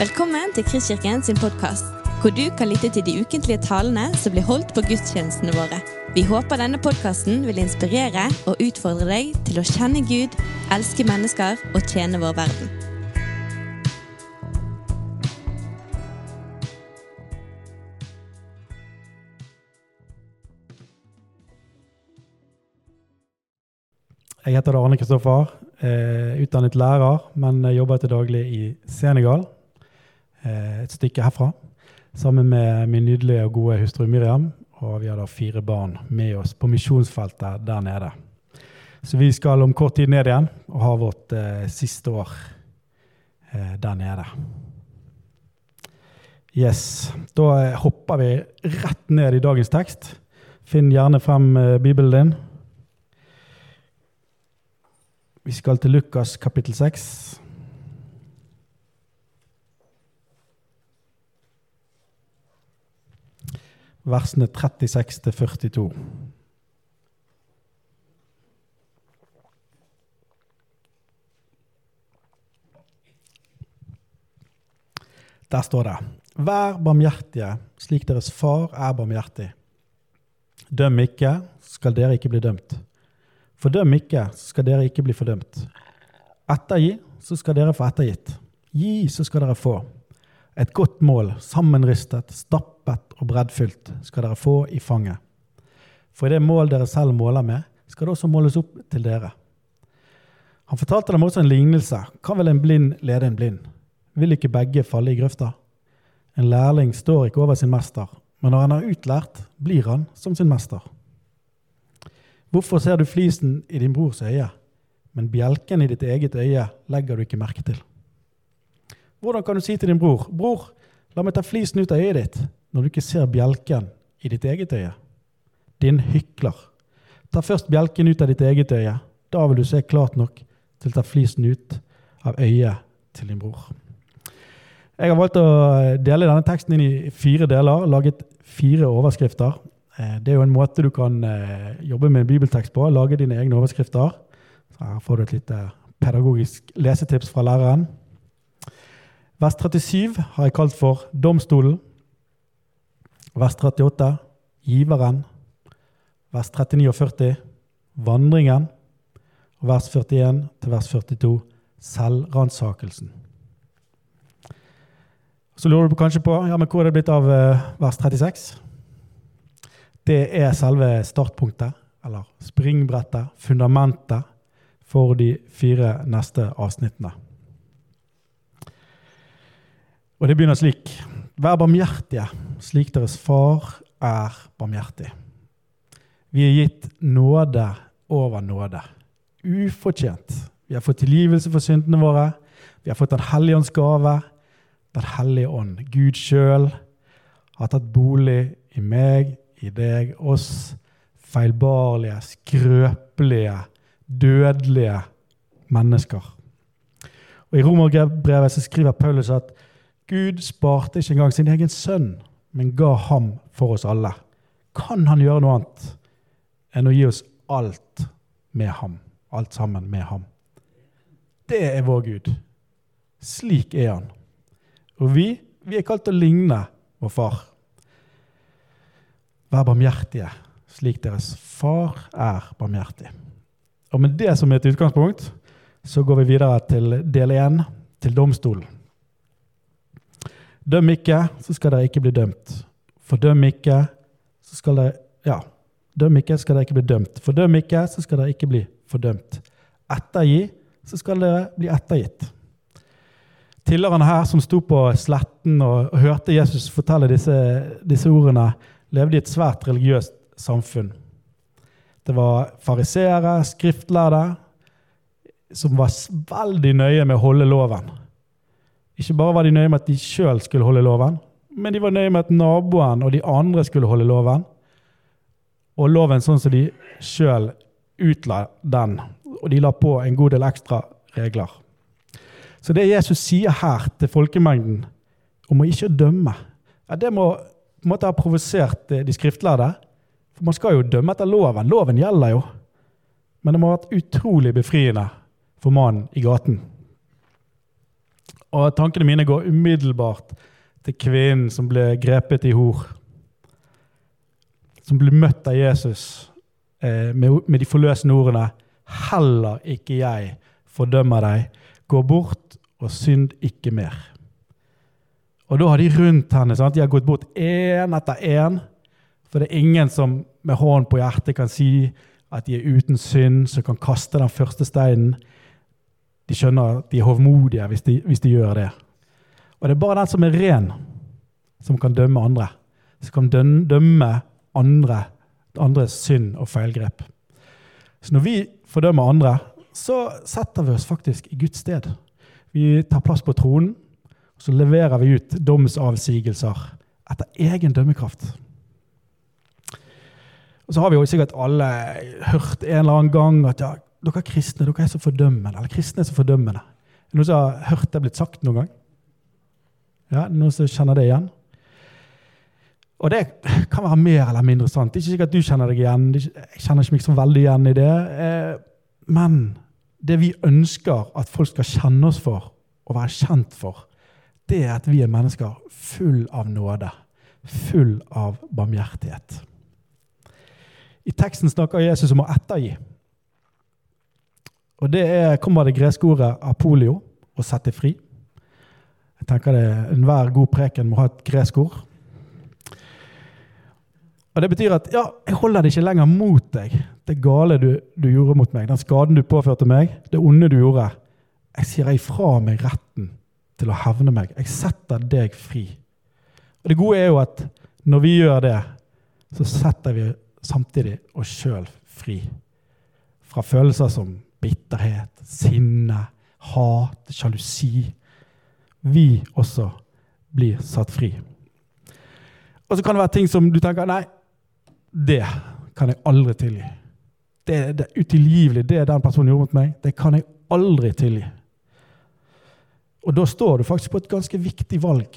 Velkommen til Kristkirken sin podkast, hvor du kan lytte til de ukentlige talene som blir holdt på gudstjenestene våre. Vi håper denne podkasten vil inspirere og utfordre deg til å kjenne Gud, elske mennesker og tjene vår verden. Jeg heter Arne Kristoffer, eh, utdannet lærer, men jobber til daglig i Senegal, et stykke herfra, sammen med min nydelige og gode hustru Miriam. Og vi har da fire barn med oss på misjonsfeltet der nede. Så vi skal om kort tid ned igjen og ha vårt eh, siste år eh, der nede. Yes. Da eh, hopper vi rett ned i dagens tekst. Finn gjerne frem eh, Bibelen din. Vi skal til Lukas kapittel 6. Versene 36 til 42. Der står det Vær barmhjertige slik deres far er barmhjertig. Døm ikke, skal dere ikke bli dømt. Fordøm ikke, skal dere ikke bli fordømt. Ettergi, så skal dere få ettergitt. Gi, så skal dere få. Et godt mål, sammenristet, stappet og breddfylt, skal dere få i fanget. For i det mål dere selv måler med, skal det også måles opp til dere. Han fortalte dem også en lignelse. Kan vel en blind lede en blind? Vil ikke begge falle i grøfta? En lærling står ikke over sin mester, men når han er utlært, blir han som sin mester. Hvorfor ser du flisen i din brors øye, men bjelken i ditt eget øye legger du ikke merke til? Hvordan kan du si til din bror, 'Bror, la meg ta flisen ut av øyet ditt', når du ikke ser bjelken i ditt eget øye? Din hykler. Ta først bjelken ut av ditt eget øye. Da vil du se klart nok til å ta flisen ut av øyet til din bror. Jeg har valgt å dele denne teksten inn i fire deler, laget fire overskrifter. Det er jo en måte du kan jobbe med en bibeltekst på, lage dine egne overskrifter. Så her får du et lite pedagogisk lesetips fra læreren. Vers 37 har jeg kalt for Domstolen. Vers 38 Giveren. Vers 39 og 40 Vandringen. Og vers 41 til vers 42 Selvransakelsen. Så lurer du kanskje på ja, men hvor er det blitt av vers 36. Det er selve startpunktet, eller springbrettet, fundamentet, for de fire neste avsnittene. Og det begynner slik. Vær barmhjertige, slik deres far er barmhjertig. Vi er gitt nåde over nåde. Ufortjent. Vi har fått tilgivelse for syndene våre. Vi har fått Den hellige ånds gave. Den hellige ånd, Gud sjøl, har tatt bolig i meg, i deg, oss feilbarlige, skrøpelige, dødelige mennesker. Og I Romerbrevet skriver Paulus at Gud sparte ikke engang sin egen sønn, men ga ham for oss alle. Kan han gjøre noe annet enn å gi oss alt med ham? Alt sammen med ham. Det er vår Gud. Slik er han. Og vi, vi er kalt å ligne vår far. Vær barmhjertige, slik deres far er barmhjertig. Og med det som et utgangspunkt så går vi videre til del én, til domstolen. Døm ikke, så skal dere ikke bli dømt. Fordøm ikke, så skal dere Ja. Døm ikke, så skal dere ikke bli dømt. Fordøm ikke, så skal dere ikke bli fordømt. Ettergi, så skal dere bli ettergitt. Tilhørerne her som sto på sletten og, og hørte Jesus fortelle disse, disse ordene, levde i et svært religiøst samfunn. Det var fariseere, skriftlærde, som var veldig nøye med å holde loven. Ikke bare var de nøye med at de sjøl skulle holde loven, men de var nøye med at naboen og de andre skulle holde loven. Og loven sånn som de sjøl utla den. Og de la på en god del ekstra regler. Så det Jesus sier her til folkemengden om å ikke dømme, ja, det må på en måte ha provosert de skriftlærde. For man skal jo dømme etter loven. Loven gjelder jo. Men det må ha vært utrolig befriende for mannen i gaten. Og tankene mine går umiddelbart til kvinnen som ble grepet i hor. Som ble møtt av Jesus eh, med, med de forløsende ordene Heller ikke jeg fordømmer deg. Gå bort og synd ikke mer. Og da har de rundt henne. Sant? De har gått bort én etter én. For det er ingen som med hånden på hjertet kan si at de er uten synd, som kan kaste den første steinen. De skjønner at de er hovmodige hvis de, hvis de gjør det. Og det er bare den som er ren, som kan dømme andre. Som kan dømme andre, andres synd og feilgrep. Så når vi fordømmer andre, så setter vi oss faktisk i Guds sted. Vi tar plass på tronen, og så leverer vi ut domsavsigelser etter egen dømmekraft. Og så har vi jo sikkert alle hørt en eller annen gang at ja, dere kristne dere er så fordømmende. Eller kristne er så fordømmende. Er det noen som har hørt det blitt sagt noen gang? Ja, Noen som kjenner det igjen? Og det kan være mer eller mindre sant. Det er ikke sikkert at du kjenner deg igjen. Jeg kjenner ikke meg så veldig igjen i det. Eh, men det vi ønsker at folk skal kjenne oss for og være kjent for, det er at vi er mennesker full av nåde. Full av barmhjertighet. I teksten snakker Jesus om å ettergi. Og det er, kommer det greske ordet apolio, å sette fri. Jeg tenker det Enhver god preken må ha et gresk ord. Og Det betyr at ja, jeg holder det ikke lenger mot deg, det gale du, du, gjorde mot meg, den skaden du påførte meg, det onde du gjorde. Jeg sier ifra meg retten til å hevne meg. Jeg setter deg fri. Og Det gode er jo at når vi gjør det, så setter vi samtidig oss sjøl fri fra følelser som bitterhet, sinne, hat, sjalusi. Vi også blir satt fri. Og så kan det være ting som du tenker nei, det kan jeg aldri tilgi. Det, det er utilgivelig, det den personen gjorde mot meg. Det kan jeg aldri tilgi. Og da står du faktisk på et ganske viktig valg.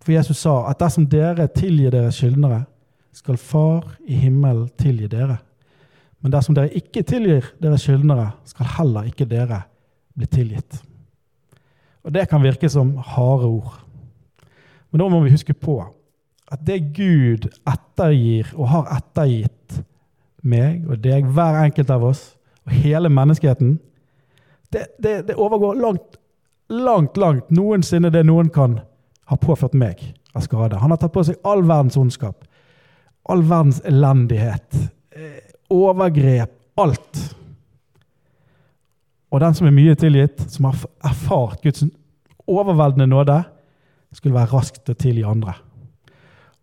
For Jesus sa at dersom dere tilgir deres skyldnere, skal Far i himmelen tilgi dere. Men dersom dere ikke tilgir deres skyldnere, skal heller ikke dere bli tilgitt. Og Det kan virke som harde ord. Men da må vi huske på at det Gud ettergir og har ettergitt meg og deg, hver enkelt av oss, og hele menneskeheten, det, det, det overgår langt, langt, langt noensinne det noen kan ha påført meg av skade. Han har tatt på seg all verdens ondskap, all verdens elendighet, eh, overgrep, alt. Og den som er mye tilgitt, som har erfart Guds overveldende nåde, skulle være raskt til å tilgi andre.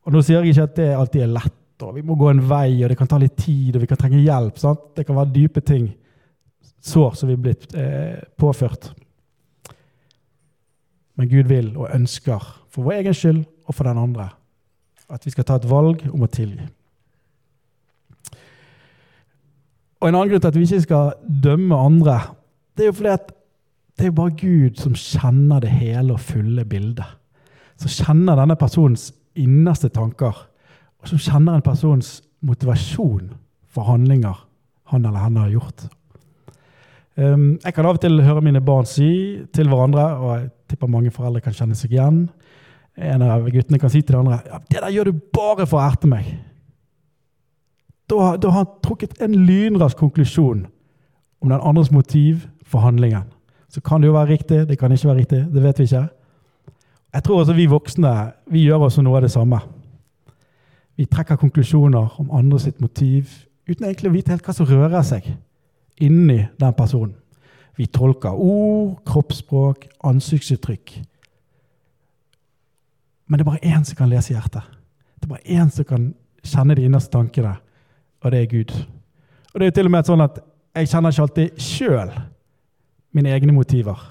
Og Nå sier jeg ikke at det alltid er lett, og vi må gå en vei, og det kan ta litt tid, og vi kan trenge hjelp. Sant? Det kan være dype ting, sår som vi er blitt eh, påført. Men Gud vil og ønsker, for vår egen skyld og for den andre, at vi skal ta et valg om å tilgi. Og En annen grunn til at vi ikke skal dømme andre, det er jo fordi at det er bare Gud som kjenner det hele og fulle bildet. Som kjenner denne personens innerste tanker, og som kjenner en persons motivasjon for handlinger han eller henne har gjort. Um, jeg kan av og til høre mine barn si til hverandre, og jeg tipper mange foreldre kan kjenne seg igjen. En av guttene kan si til de andre ja, 'Det der gjør du bare for å erte meg'. Da, da har han trukket en lynrask konklusjon om den andres motiv for handlingen. Så kan det jo være riktig, det kan ikke være riktig. Det vet vi ikke. Jeg tror også vi voksne vi gjør også noe av det samme. Vi trekker konklusjoner om andres motiv uten egentlig å vite helt hva som rører seg inni den personen. Vi tolker ord, kroppsspråk, ansiktsuttrykk. Men det er bare én som kan lese hjertet. Det er bare én som kan kjenne de innerste tankene, og det er Gud. Og det er til og med sånn at jeg kjenner ikke alltid sjøl mine egne motiver.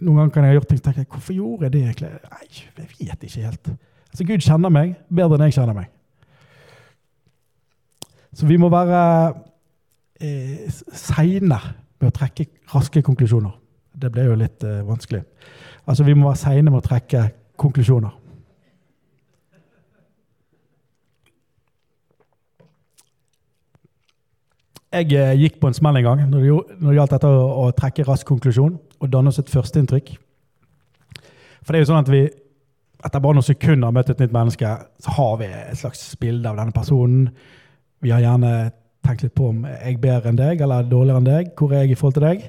Noen ganger kan jeg ha gjort ting og tenke hvorfor gjorde jeg det egentlig? Nei, jeg vet ikke helt. Altså, Gud kjenner meg bedre enn jeg kjenner meg. Så vi må være eh, seine med å trekke raske konklusjoner. Det ble jo litt eh, vanskelig. Altså, Vi må være seine med å trekke konklusjoner. Jeg eh, gikk på en smell en gang når det, gjaldt dette å, trekke rask konklusjon og danne oss et førsteinntrykk. For det er jo sånn at vi etter bare noen sekunder har møtt et nytt menneske, så har vi et slags bilde av denne personen. Vi har gjerne tenkt litt på om jeg er bedre enn deg eller dårligere enn deg. Hvor er jeg i forhold til deg?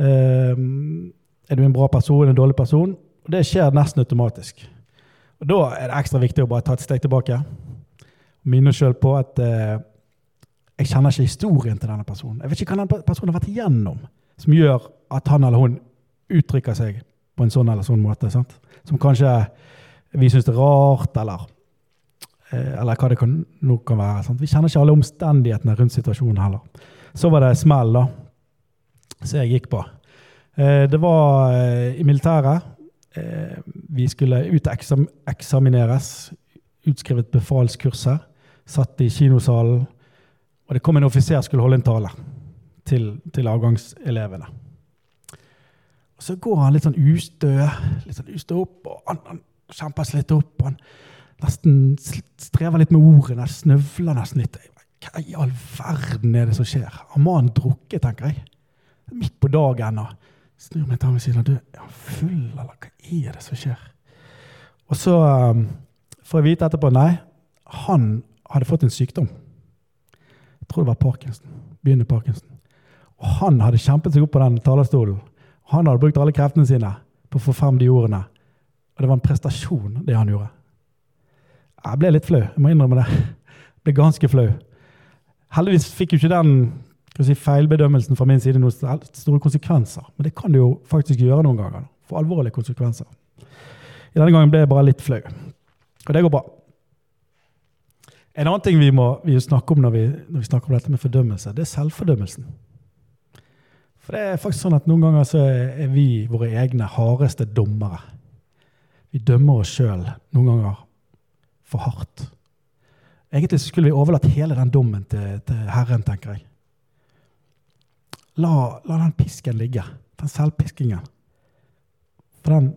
Um, er du en bra person, en dårlig person? Og det skjer nesten automatisk. Og Da er det ekstra viktig å bare ta et steg tilbake. Minne oss sjøl på at uh, jeg kjenner ikke historien til denne personen. Jeg vet ikke hva denne personen har vært igjennom som gjør at han eller hun uttrykker seg på en sånn eller sånn måte. Sant? Som kanskje vi syns er rart, eller, eh, eller hva det kan, nå kan være. Sant? Vi kjenner ikke alle omstendighetene rundt situasjonen heller. Så var det smell, da, som jeg gikk på. Eh, det var eh, i militæret. Vi skulle uteksamineres. og. Utskrevet befalskurset. Satt i kinosalen. Og det kom en offiser skulle holde en tale til, til avgangselevene. Og Så går han litt sånn ustø, litt sånn ustø opp, og han, han kjemper seg litt opp. Han nesten strever litt med ordene, snøvler nesten litt. Hva i all verden er det som skjer? Har mannen drukket, tenker jeg. Midt på dagen. og Snur meg til ham og sier du, er han full, eller hva er det som skjer? Og så um, får jeg vite etterpå nei, han hadde fått en sykdom. Tror det var parkinson. Begynner parkinson. Og han hadde kjempet seg opp på den talerstolen han hadde brukt alle kreftene sine på å få frem de ordene. Og det var en prestasjon, det han gjorde. Jeg ble litt flau. Jeg må innrømme det. Jeg ble ganske flau. Heldigvis fikk jo ikke den si, feilbedømmelsen fra min side noen store konsekvenser. Men det kan det jo faktisk gjøre noen ganger. For alvorlige konsekvenser. I denne gangen ble jeg bare litt flau. Og det går bra. En annen ting vi må vi snakke om når vi, når vi snakker om dette med fordømmelse, det er selvfordømmelsen. For det er faktisk sånn at Noen ganger så er vi våre egne hardeste dommere. Vi dømmer oss sjøl noen ganger for hardt. Egentlig skulle vi overlatt hele den dommen til, til Herren, tenker jeg. La, la, den pisken ligge, den selvpiskingen. For den,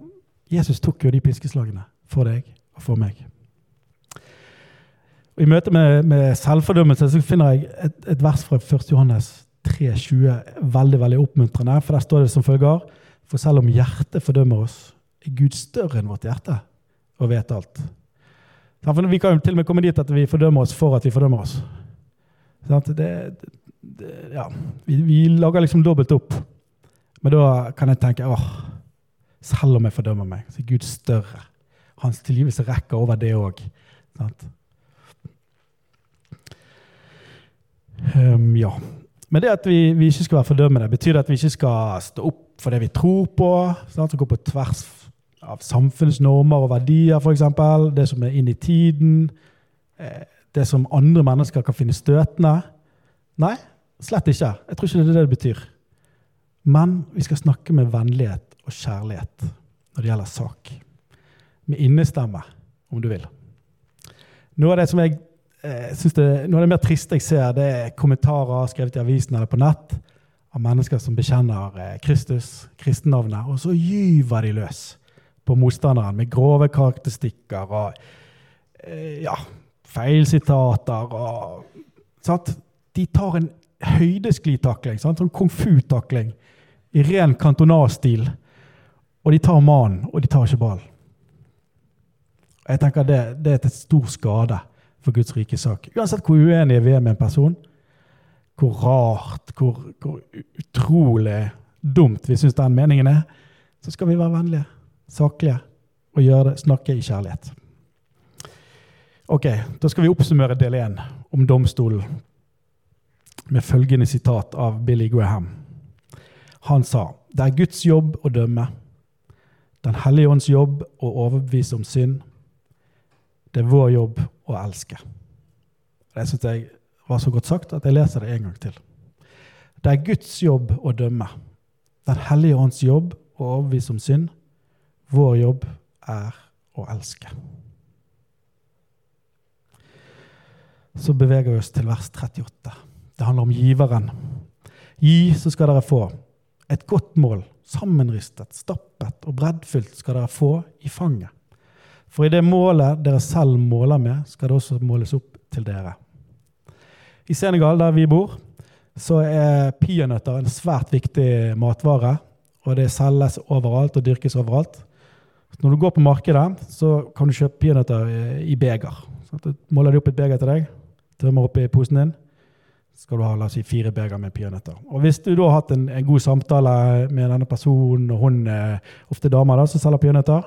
Jesus tok jo de piskeslagene for deg og for meg. Og I møte med, med selvfordømmelse så finner jeg et, et vers fra 1. Johannes 3,20 veldig veldig oppmuntrende. For der står det som følger For selv om hjertet fordømmer oss, er Gud større enn vårt hjerte og vet alt. Vi kan jo til og med komme dit at vi fordømmer oss for at vi fordømmer oss. Det, det, ja. vi, vi, lager liksom dobbelt opp. Men da kan jeg tenke åh, selv om jeg fordømmer meg, så er Gud større. Hans tilgivelse rekker over det òg. Um, ja. Men det at vi, vi, ikke skal være fordømmende, betyr det at vi ikke skal stå opp for det vi tror på, som går på tvers av samfunnsnormer og verdier, f.eks. Det som er inn i tiden. Eh, det som andre mennesker kan finne støtende. Nei, slett ikke. Jeg tror ikke det er det det betyr. Men vi skal snakke med vennlighet og kjærlighet når det gjelder sak. Med innestemme, om du vil. Noe av det som jeg jeg eh, synes det, Noe av det mer triste jeg ser, det er kommentarer skrevet i avisen eller på nett av mennesker som bekjenner eh, Kristus, kristennavnet, og så gyver de løs på motstanderen med grove karakteristikker og eh, ja, feilsitater og sant? De tar en høydesklitakling, sånn kung fu-takling, i ren kantonalstil. Og de tar mannen, og de tar ikke ballen. Jeg tenker det, det er til stor skade for Guds rike sak. Uansett hvor uenige vi er med en person, hvor rart, hvor, hvor utrolig dumt vi syns den meningen er, så skal vi være vennlige, saklige og gjøre det, snakke i kjærlighet. Ok, Da skal vi oppsummere del én om domstolen med følgende sitat av Billy Graham. Han sa det er Guds jobb å dømme, Den hellige ånds jobb å overbevise om synd. Det er vår jobb å elske. Det syns jeg var så godt sagt at jeg leser det en gang til. Det er Guds jobb å dømme. Den hellige ånds jobb å overbevise om synd. Vår jobb er å elske. Så beveger vi oss til vers 38. Det handler om giveren. Gi, så skal dere få. Et godt mål, sammenristet, stappet og breddfylt skal dere få i fanget. For i det målet dere selv måler med, skal det også måles opp til dere. I Senegal, der vi bor, så er peanøtter en svært viktig matvare. Og det selges overalt og dyrkes overalt. Når du går på markedet, så kan du kjøpe peanøtter i- i beger. Så du måler de opp et beger til deg, tømmer oppi posen din, så skal du ha la oss si, fire beger med peanøtter. Og hvis du da har hatt en, en god samtale med denne personen, og hun ofte damer da, som selger peanøtter,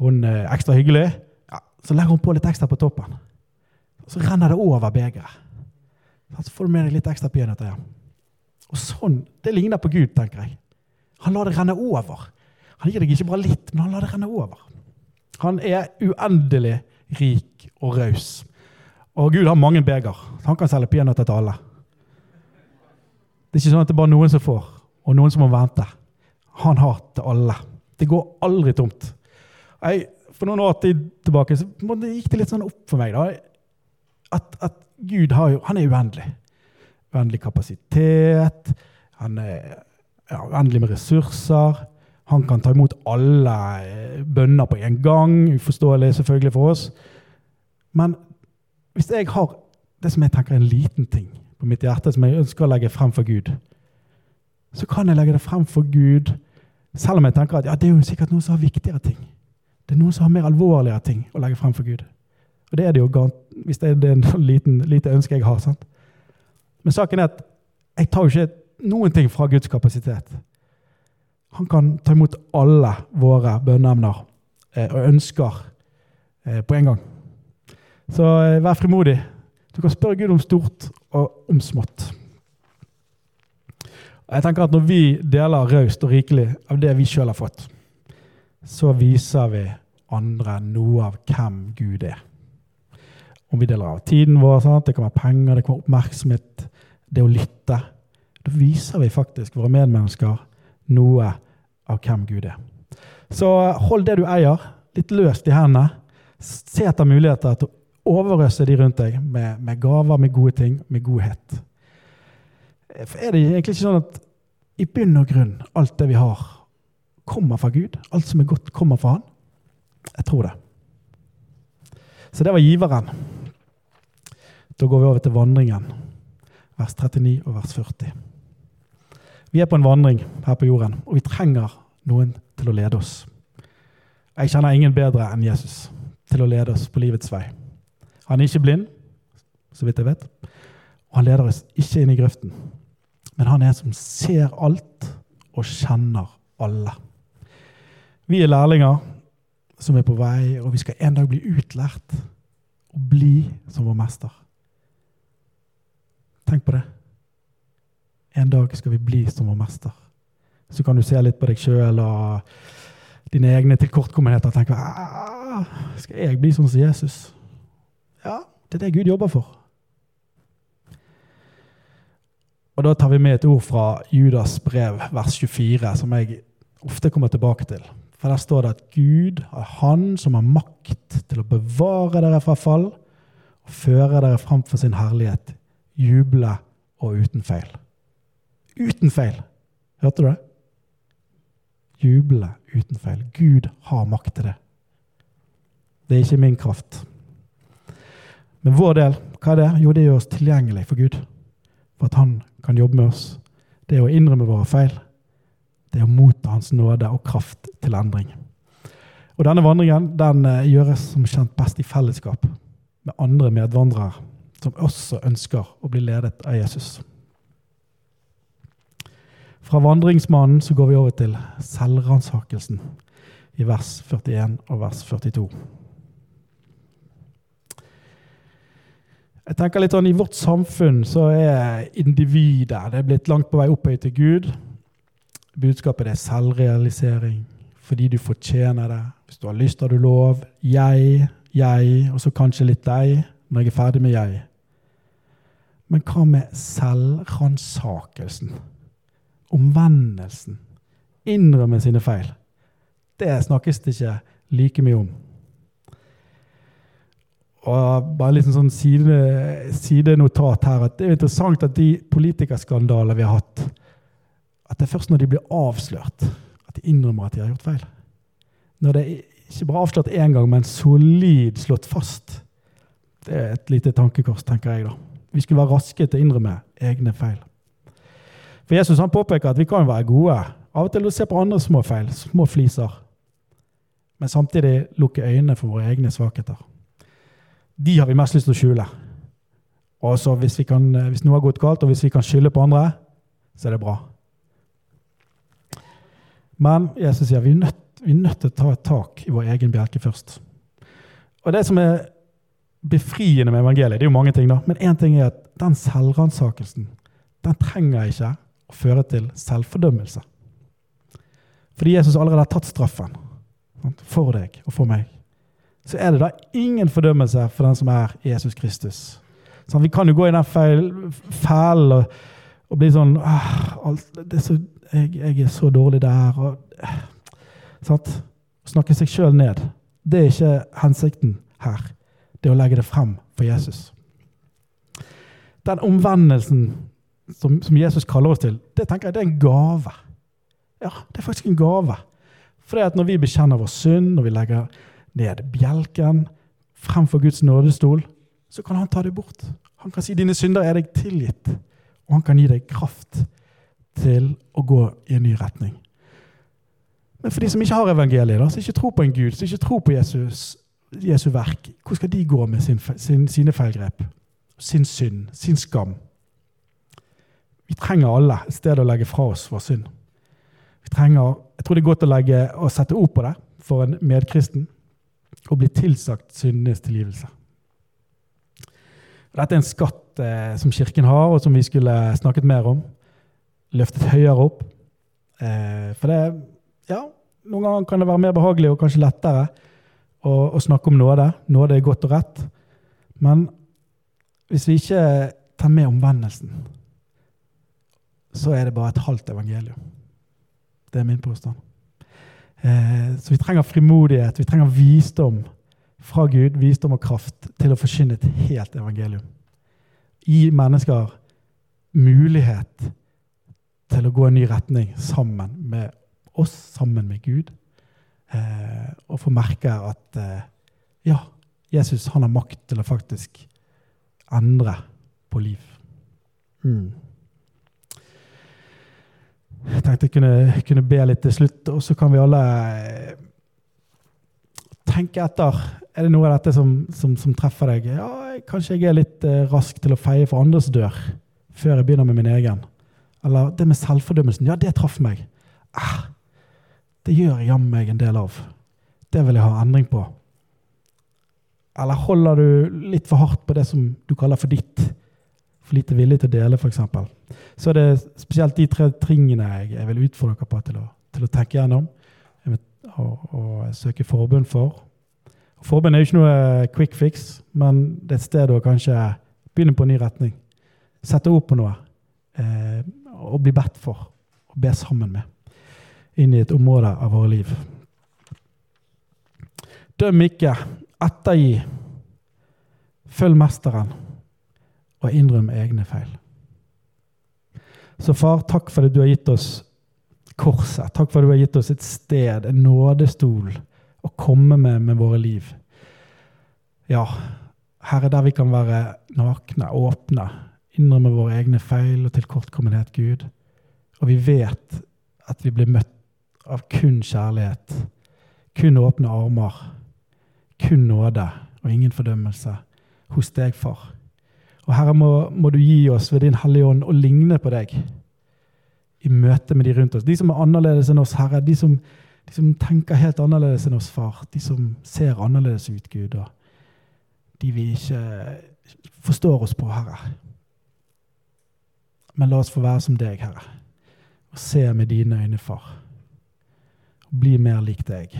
hun er ekstra hyggelig, ja, så legger hun på litt ekstra på toppen. Så renner det over begeret. Så får du med deg litt ekstra peanøtter hjem. Og sånn, Det ligner på Gud, tenker jeg. Han lar det renne over. Han gir deg ikke bare litt, men han lar det renne over. Han er uendelig rik og raus. Og Gud har mange beger. Han kan selge peanøtter til alle. Det er ikke sånn at det er bare noen som får, og noen som må vente. Han har til alle. Det går aldri tomt. Jeg, for noen år tilbake så gikk det litt sånn opp for meg da, at, at Gud jo, han er uendelig. Uendelig kapasitet. Han er ja, uendelig med ressurser. Han kan ta imot alle eh, bønner på en gang. Uforståelig selvfølgelig for oss. Men hvis jeg har det som jeg tenker er en liten ting på mitt hjerte, som jeg ønsker å legge frem for Gud, så kan jeg legge det frem for Gud, selv om jeg tenker at ja, det er jo sikkert noen som har viktigere ting. Det er noen som har mer alvorlige ting å legge frem for Gud. Og det er det jo hvis det er en liten, lite ønske jeg har. sant? Men saken er at jeg tar jo ikke noen ting fra Guds kapasitet. Han kan ta imot alle våre bønneemner eh, og ønsker eh, på en gang. Så eh, vær frimodig. Du kan spørre Gud om stort og om smått. Jeg tenker at Når vi deler raust og rikelig av det vi sjøl har fått, så viser vi andre noe av hvem Gud er. Om vi deler av tiden vår, sant? det kan være penger, det kan være oppmerksomhet, det å lytte. Da viser vi faktisk våre medmennesker noe av hvem Gud er. Så hold det du eier, litt løst i hendene. Se etter muligheter til å overøse de rundt deg med, med gaver, med gode ting, med godhet. For er det egentlig ikke sånn at i bunn og grunn alt det vi har, kommer fra Gud? Alt som er godt, kommer fra Han? Jeg tror det. Så det var giveren. Da går vi over til vandringen. Vers 39 og vers 40. Vi er på en vandring her på jorden, og vi trenger noen til å lede oss. Jeg kjenner ingen bedre enn Jesus til å lede oss på livets vei. Han er ikke blind, så vidt jeg vet, og han leder oss ikke inn i grøften. Men han er en som ser alt og kjenner alle. Vi er lærlinger som er på vei, og vi skal en dag bli utlært og bli som vår mester. Tenk på det. En dag skal vi bli som vår mester. Så kan du se litt på deg sjøl og dine egne tilkortkommenheter og tenke «Ah, Skal jeg bli sånn som Jesus? Ja, det er det Gud jobber for. Og Da tar vi med et ord fra Judas brev, vers 24, som jeg ofte kommer tilbake til. For Der står det at Gud er Han som har makt til å bevare dere fra fall og føre dere fram for sin herlighet, juble og uten feil. Uten feil! Hørte du det? Juble uten feil. Gud har makt til det. Det er ikke min kraft. Men vår del, hva er det? Jo, det gjør oss tilgjengelig for Gud. For at han kan jobbe med oss. Det er å innrømme våre feil. Det er å motta Hans nåde og kraft til endring. Og Denne vandringen den eh, gjøres som kjent best i fellesskap med andre medvandrere som også ønsker å bli ledet av Jesus. Fra vandringsmannen så går vi over til selvransakelsen i vers 41 og vers 42. Jeg tenker litt sånn, I vårt samfunn så er individet det er blitt langt på vei opphøyet til Gud. Budskapet er selvrealisering fordi du fortjener det. Hvis du har lyst, har du lov. Jeg, jeg, og så kanskje litt deg når jeg er ferdig med jeg. Men hva med selvransakelsen? Omvendelsen? Innrømme sine feil? Det snakkes det ikke like mye om. Og bare litt sånn side, sidenotat her at Det er interessant at de politikerskandaler vi har hatt, at det er først når de blir avslørt, at de innrømmer at de har gjort feil. Når det er ikke bare avslørt én gang, men solid slått fast. Det er et lite tankekors, tenker jeg. da. Vi skulle være raske til å innrømme egne feil. For Jesus han påpeker at vi kan være gode. Av og til å se på andre små feil, små fliser. men samtidig lukke øynene for våre egne svakheter. De har vi mest lyst til å skjule. Og hvis, kan, hvis noe har gått galt, og hvis vi kan skylde på andre, så er det bra. Men Jesus sier vi er nødt, vi er nødt til å ta et tak i vår egen bjelke først. Og det som er befriende med evangeliet, det er jo mange ting, da, men én ting er at den selvransakelsen den trenger ikke å føre til selvfordømmelse. Fordi Jesus allerede har tatt straffen for deg og for meg. Så er det da ingen fordømmelse for den som er Jesus Kristus. Sånn, vi kan jo gå i den feil og, og, bli sånn ah, så, jeg, jeg, er så dårlig der. Og, sant? Snakke seg sjøl ned. Det er ikke hensikten her. Det er å legge det frem for Jesus. Den omvendelsen som, som, Jesus kaller oss til, det tenker jeg det er en gave. Ja, det er faktisk en gave. For det at når vi bekjenner vår synd, når vi legger ned bjelken fremfor Guds nådestol, så kan han ta det bort. Han kan si dine synder er deg tilgitt, og han kan gi deg kraft til å gå i en ny retning. Men for de som ikke har evangeliet, da, som ikke tror på en Gud, som ikke tror på Jesus, Jesu verk, hvor skal de gå med sin, sin, sine feilgrep? Sin synd, sin skam? Vi trenger alle et sted å legge fra oss vår synd. Vi trenger, Jeg tror det er godt å, legge, å sette ord på det for en medkristen og bli tilsagt syndenes tilgivelse. Dette er en skatt eh, som Kirken har, og som vi skulle snakket mer om. Løftet høyere opp. Eh, for det Ja, noen ganger kan det være mer behagelig og kanskje lettere å, å snakke om nåde. Nåde er godt og rett. Men hvis vi ikke tar med omvendelsen så er det bare et halvt evangelium. Det er min påstand. Eh, så vi trenger frimodighet, vi trenger visdom fra Gud, visdom og kraft, til å forkynne et helt evangelium. Gi mennesker mulighet til å gå en ny retning sammen med oss, sammen med Gud. Eh, og få merke at eh, ja, Jesus han har makt til å faktisk endre på liv. Mm. Jeg tenkte jeg kunne, kunne, be litt til slutt, og så kan vi alle eh, tenke etter. Er det noe av dette som, som, som treffer deg? Ja, Kanskje jeg er litt eh, rask til å feie for andres dør før jeg begynner med min egen. Eller det med selvfordømmelsen. Ja, det traff meg. Ah, det gjør jammen meg en del av. Det vil jeg ha endring på. Eller holder du litt for hardt på det som du kaller for ditt? For lite villig til å dele, f.eks. Så er det spesielt de tre tingene jeg, jeg vil utfordre dere på til å, til å tenke gjennom og, å søke forbund for. Forbund er jo ikke noe quick fix, men det er et sted å kanskje begynne på en ny retning. Sette ord på noe eh, og bli bedt for og be sammen med inn i et område av våre liv. Døm ikke, ettergi. Følg Mesteren, og innrøm egne feil. Så far, takk for det du har gitt oss korset. Takk for at du har gitt oss et sted, en nådestol, å komme med med våre liv. Ja, Herre, der vi kan være nakne, åpne, innrømme våre egne feil og tilkortkommenhet, Gud. Og vi vet at vi blir møtt av kun kjærlighet, kun åpne armer, kun nåde og ingen fordømmelse hos deg, far. Og Herre, må, må, du gi oss ved Din Hellige Ånd å ligne på deg i møte med de rundt oss. De som er annerledes enn oss, Herre. De som, de som tenker helt annerledes enn oss, far. De som ser annerledes ut, Gud. Og de vi ikke forstår oss på, Herre. Men la oss få være som deg, Herre. Og se med dine øyne, far. Og bli mer lik deg.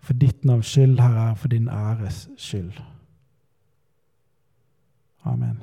For ditt navns skyld, Herre, for din æres skyld. Amen.